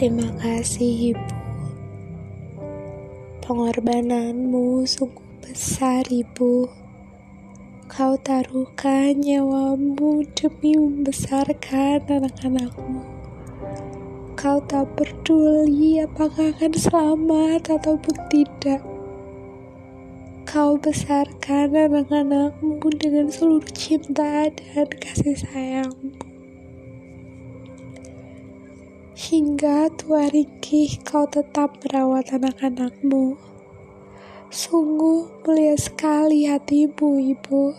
Terima kasih Ibu. Pengorbananmu sungguh besar Ibu. Kau taruhkan nyawamu demi membesarkan anak-anakmu. Kau tak peduli apakah akan selamat ataupun tidak. Kau besarkan anak-anakmu dengan seluruh cinta dan kasih sayangmu Hingga tua ringkih kau tetap merawat anak-anakmu. Sungguh mulia sekali hatimu, Ibu.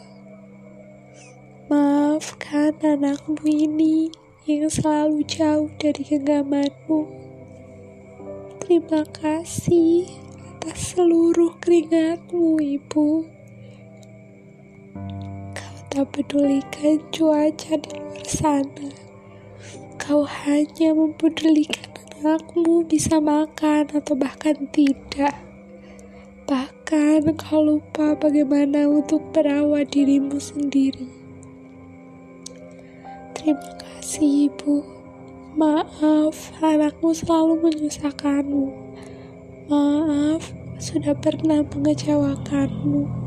Maafkan anakmu ini yang selalu jauh dari genggamanmu. Terima kasih atas seluruh keringatmu, Ibu. Kau tak pedulikan cuaca di luar sana Kau hanya mempedulikan anakmu bisa makan atau bahkan tidak. Bahkan kau lupa bagaimana untuk merawat dirimu sendiri. Terima kasih ibu. Maaf, anakmu selalu menyusahkanmu. Maaf, sudah pernah mengecewakanmu.